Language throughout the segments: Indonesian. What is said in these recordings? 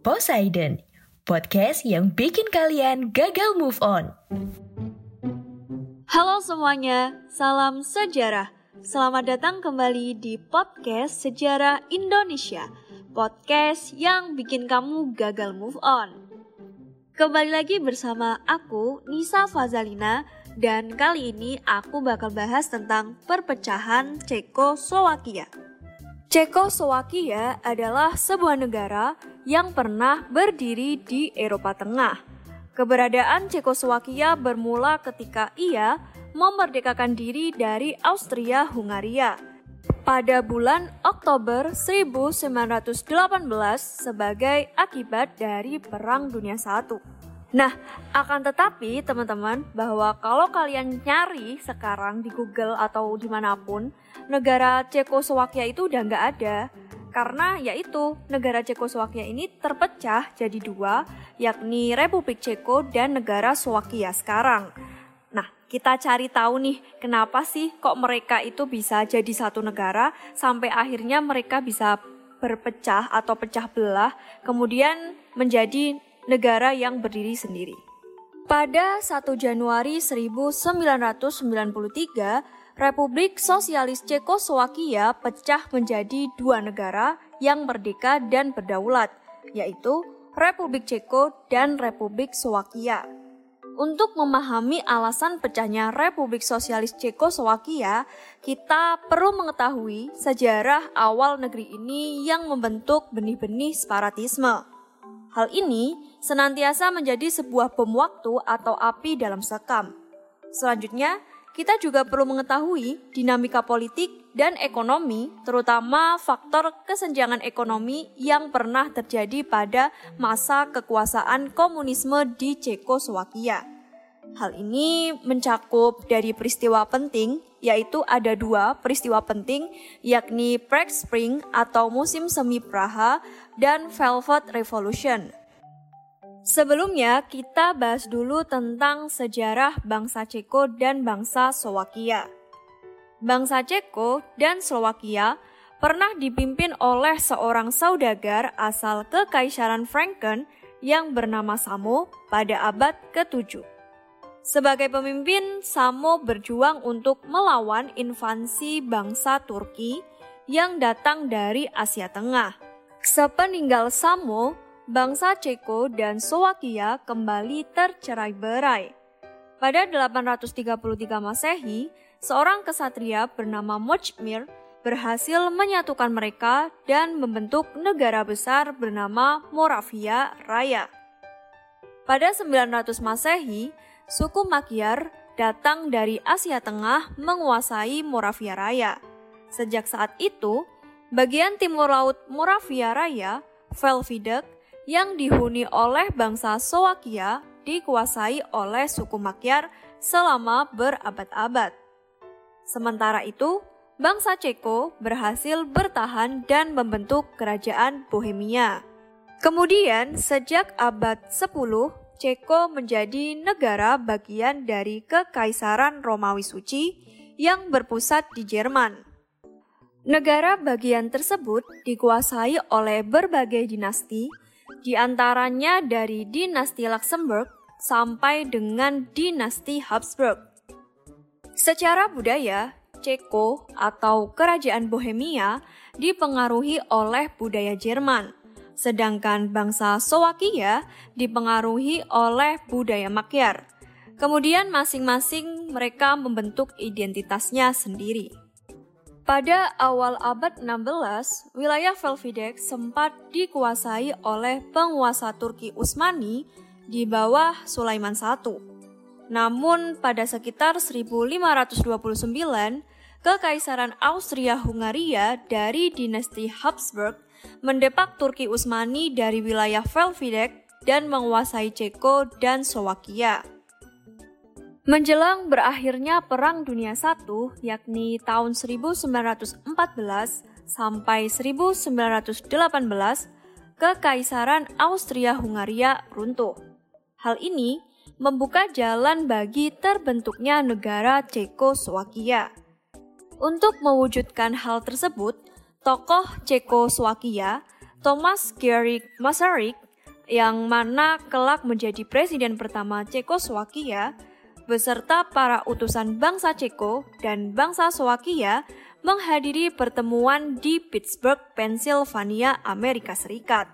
Poseidon, podcast yang bikin kalian gagal move on. Halo semuanya, salam sejarah. Selamat datang kembali di podcast Sejarah Indonesia, podcast yang bikin kamu gagal move on. Kembali lagi bersama aku, Nisa Fazalina, dan kali ini aku bakal bahas tentang perpecahan Cekoslowakia. Cekoslowakia adalah sebuah negara yang pernah berdiri di Eropa Tengah. Keberadaan Cekoslowakia bermula ketika ia memerdekakan diri dari Austria-Hungaria pada bulan Oktober 1918 sebagai akibat dari Perang Dunia I. Nah, akan tetapi teman-teman bahwa kalau kalian nyari sekarang di Google atau di mana pun, negara Cekoslowakia itu udah nggak ada. Karena yaitu negara Cekoslowakia ini terpecah jadi dua, yakni Republik Ceko dan negara Slovakia sekarang. Nah, kita cari tahu nih, kenapa sih kok mereka itu bisa jadi satu negara sampai akhirnya mereka bisa berpecah atau pecah belah, kemudian menjadi negara yang berdiri sendiri. Pada 1 Januari 1993, Republik Sosialis Cekoslowakia pecah menjadi dua negara yang merdeka dan berdaulat, yaitu Republik Ceko dan Republik Slovakia. Untuk memahami alasan pecahnya Republik Sosialis Cekoslowakia, kita perlu mengetahui sejarah awal negeri ini yang membentuk benih-benih separatisme. Hal ini senantiasa menjadi sebuah bom waktu atau api dalam sekam. Selanjutnya, kita juga perlu mengetahui dinamika politik dan ekonomi, terutama faktor kesenjangan ekonomi yang pernah terjadi pada masa kekuasaan komunisme di Cekoslowakia. Hal ini mencakup dari peristiwa penting, yaitu ada dua peristiwa penting, yakni Prague Spring atau musim semi Praha dan Velvet Revolution. Sebelumnya, kita bahas dulu tentang sejarah bangsa Ceko dan bangsa Slowakia. Bangsa Ceko dan Slowakia pernah dipimpin oleh seorang saudagar asal Kekaisaran Franken yang bernama Samo pada abad ke-7. Sebagai pemimpin, Samo berjuang untuk melawan invasi bangsa Turki yang datang dari Asia Tengah. Sepeninggal Samo, bangsa Ceko dan Slowakia kembali tercerai-berai. Pada 833 Masehi, seorang kesatria bernama Mochmir berhasil menyatukan mereka dan membentuk negara besar bernama Moravia Raya. Pada 900 Masehi, suku Magyar datang dari Asia Tengah menguasai Moravia Raya. Sejak saat itu, bagian timur laut Moravia Raya, Velvidek, yang dihuni oleh bangsa Slowakia dikuasai oleh suku Magyar selama berabad-abad. Sementara itu, bangsa Ceko berhasil bertahan dan membentuk kerajaan Bohemia. Kemudian, sejak abad 10, Ceko menjadi negara bagian dari Kekaisaran Romawi Suci yang berpusat di Jerman. Negara bagian tersebut dikuasai oleh berbagai dinasti, di antaranya dari dinasti Luxembourg sampai dengan dinasti Habsburg. Secara budaya, Ceko atau Kerajaan Bohemia dipengaruhi oleh budaya Jerman. sedangkan bangsa Slowakia dipengaruhi oleh budaya Magyar. Kemudian masing-masing mereka membentuk identitasnya sendiri. Pada awal abad 16, wilayah Velvidek sempat dikuasai oleh penguasa Turki Utsmani di bawah Sulaiman I. Namun pada sekitar 1529, Kekaisaran Austria-Hungaria dari dinasti Habsburg mendepak Turki Utsmani dari wilayah Velvidek dan menguasai Ceko dan Slowakia. Menjelang berakhirnya Perang Dunia I, yakni tahun 1914 sampai 1918, Kekaisaran Austria-Hungaria runtuh. Hal ini membuka jalan bagi terbentuknya negara Cekoslowakia. Untuk mewujudkan hal tersebut, tokoh Cekoslowakia, Thomas Gerig Masaryk, yang mana kelak menjadi presiden pertama Cekoslowakia, beserta para utusan bangsa Ceko dan bangsa Slowakia menghadiri pertemuan di Pittsburgh, Pennsylvania, Amerika Serikat.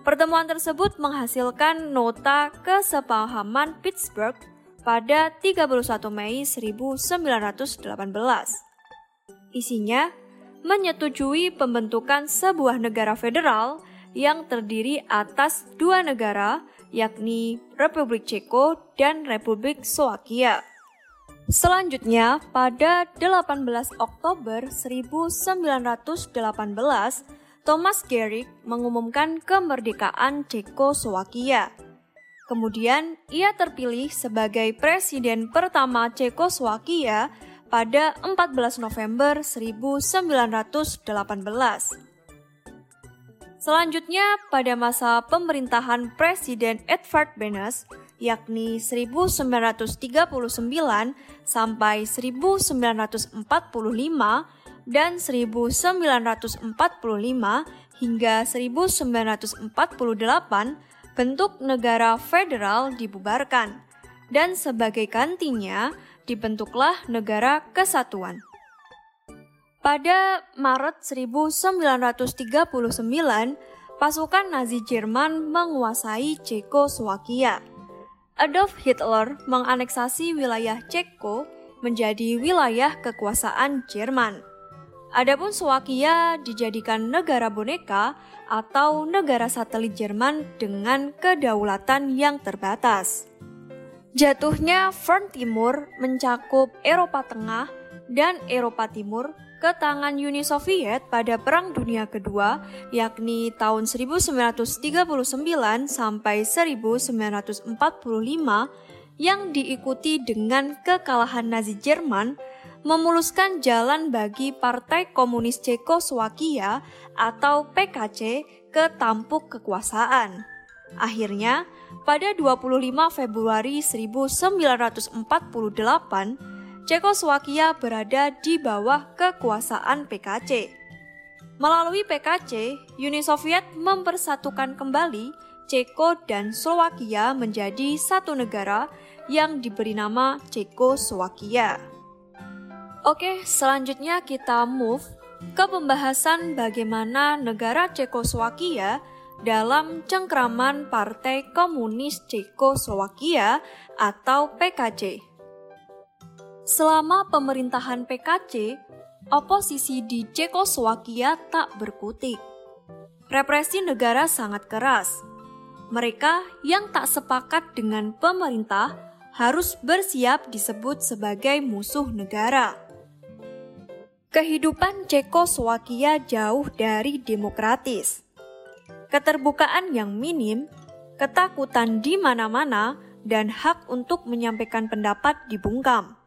Pertemuan tersebut menghasilkan nota kesepahaman Pittsburgh pada 31 Mei 1918. Isinya menyetujui pembentukan sebuah negara federal yang terdiri atas dua negara, yakni Republik Ceko dan Republik Slovakia. Selanjutnya, pada 18 Oktober 1918, Thomas Gehrig mengumumkan kemerdekaan Cekoslowakia. Kemudian ia terpilih sebagai presiden pertama Cekoslowakia pada 14 November 1918. Selanjutnya pada masa pemerintahan Presiden Edvard Benes yakni 1939 sampai 1945 dan 1945 hingga 1948 bentuk negara federal dibubarkan, dan sebagai gantinya dibentuklah negara kesatuan. Pada Maret 1939, pasukan Nazi Jerman menguasai Cekoslowakia. Adolf Hitler menganeksasi wilayah Ceko menjadi wilayah kekuasaan Jerman. Adapun Slovakia dijadikan negara boneka atau negara satelit Jerman dengan kedaulatan yang terbatas. Jatuhnya front Timur mencakup Eropa Tengah dan Eropa Timur ke tangan Uni Soviet pada Perang Dunia Kedua, yakni tahun 1939 sampai 1945 yang diikuti dengan kekalahan Nazi Jerman memuluskan jalan bagi Partai Komunis Cekoslowakia atau PKC ke tampuk kekuasaan. Akhirnya, pada 25 Februari 1948, Cekoslowakia berada di bawah kekuasaan PKC. Melalui PKC, Uni Soviet mempersatukan kembali Ceko dan Slowakia menjadi satu negara yang diberi nama Cekoslowakia. Oke, selanjutnya kita move ke pembahasan bagaimana negara Cekoslowakia dalam cengkraman Partai Komunis Cekoslowakia atau PKC. Selama pemerintahan PKC, oposisi di Cekoslowakia tak berkutik. Represi negara sangat keras. Mereka yang tak sepakat dengan pemerintah harus bersiap disebut sebagai musuh negara. Kehidupan Cekoslowakia jauh dari demokratis. Keterbukaan yang minim, ketakutan di mana-mana, dan hak untuk menyampaikan pendapat dibungkam.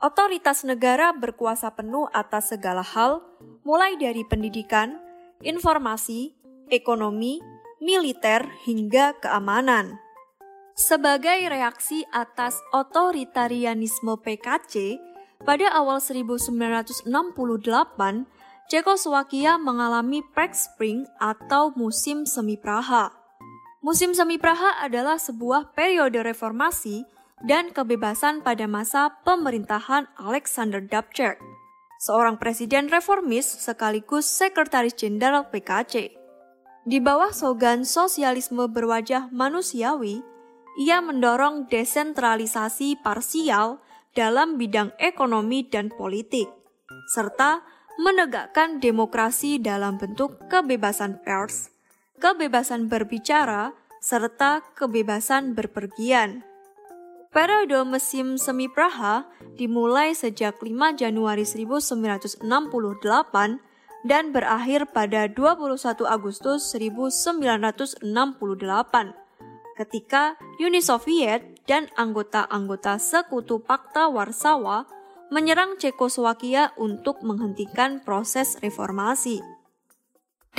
Otoritas negara berkuasa penuh atas segala hal, mulai dari pendidikan, informasi, ekonomi, militer, hingga keamanan. Sebagai reaksi atas otoritarianisme PKC, pada awal 1968, Cekoslowakia mengalami Prague Spring atau musim semi Praha. Musim semi Praha adalah sebuah periode reformasi dan kebebasan pada masa pemerintahan Alexander Dubček, seorang presiden reformis sekaligus sekretaris jenderal PKC. Di bawah slogan sosialisme berwajah manusiawi, ia mendorong desentralisasi parsial dalam bidang ekonomi dan politik, serta menegakkan demokrasi dalam bentuk kebebasan pers, kebebasan berbicara, serta kebebasan berpergian. Periode musim semi Praha dimulai sejak 5 Januari 1968 dan berakhir pada 21 Agustus 1968 ketika Uni Soviet dan anggota-anggota sekutu Pakta Warsawa menyerang Cekoslowakia untuk menghentikan proses reformasi.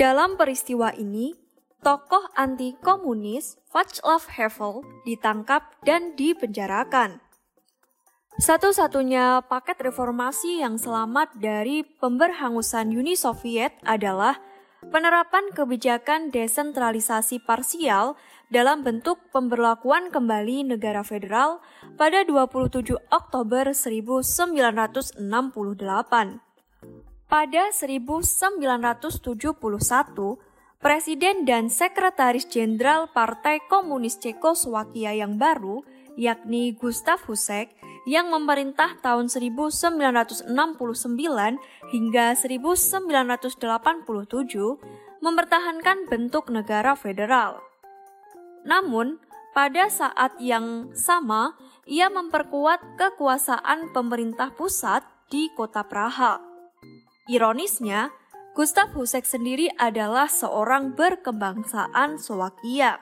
Dalam peristiwa ini, tokoh anti-komunis Václav Havel ditangkap dan dipenjarakan. Satu-satunya paket reformasi yang selamat dari pemberhangusan Uni Soviet adalah penerapan kebijakan desentralisasi parsial dalam bentuk pemberlakuan kembali negara federal pada 27 Oktober 1968. Pada 1971, Presiden dan Sekretaris Jenderal Partai Komunis Cekoslowakia yang baru, yakni Gustav Husek, yang memerintah tahun 1969 hingga 1987 mempertahankan bentuk negara federal. Namun, pada saat yang sama, ia memperkuat kekuasaan pemerintah pusat di kota Praha. Ironisnya, Gustav Husek sendiri adalah seorang berkebangsaan Slovakia.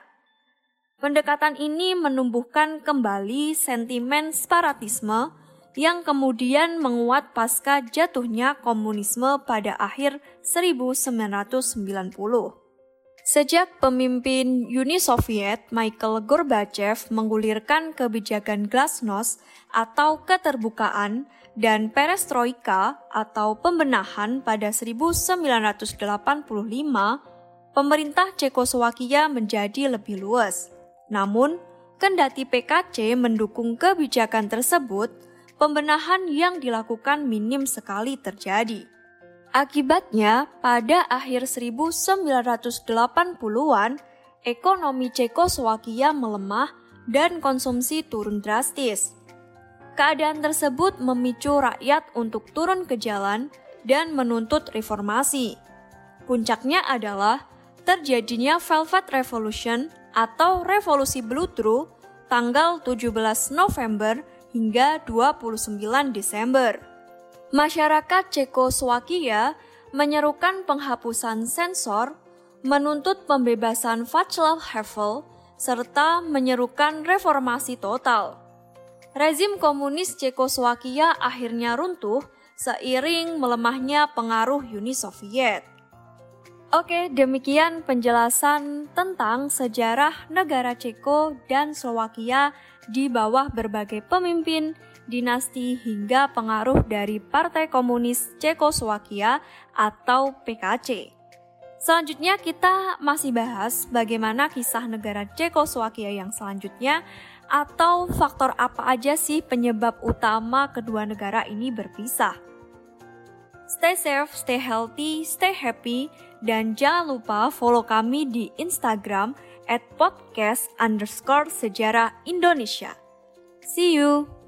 Pendekatan ini menumbuhkan kembali sentimen separatisme yang kemudian menguat pasca jatuhnya komunisme pada akhir 1990. Sejak pemimpin Uni Soviet Michael Gorbachev menggulirkan kebijakan glasnost atau keterbukaan dan perestroika atau pembenahan pada 1985, pemerintah Cekoslowakia menjadi lebih luas. Namun, kendati PKC mendukung kebijakan tersebut, pembenahan yang dilakukan minim sekali terjadi. Akibatnya, pada akhir 1980-an, ekonomi Cekoslowakia melemah dan konsumsi turun drastis. Keadaan tersebut memicu rakyat untuk turun ke jalan dan menuntut reformasi. Puncaknya adalah terjadinya Velvet Revolution atau Revolusi Blutru tanggal 17 November hingga 29 Desember. Masyarakat Cekoslowakia menyerukan penghapusan sensor, menuntut pembebasan Václav Havel, serta menyerukan reformasi total. Rezim komunis Cekoslowakia akhirnya runtuh seiring melemahnya pengaruh Uni Soviet. Oke, demikian penjelasan tentang sejarah negara Ceko dan Slovakia di bawah berbagai pemimpin, dinasti hingga pengaruh dari Partai Komunis Cekoslowakia atau PKC. Selanjutnya kita masih bahas bagaimana kisah negara Cekoslowakia yang selanjutnya atau faktor apa aja sih penyebab utama kedua negara ini berpisah. Stay safe, stay healthy, stay happy, dan jangan lupa follow kami di Instagram at podcast underscore sejarah Indonesia. See you!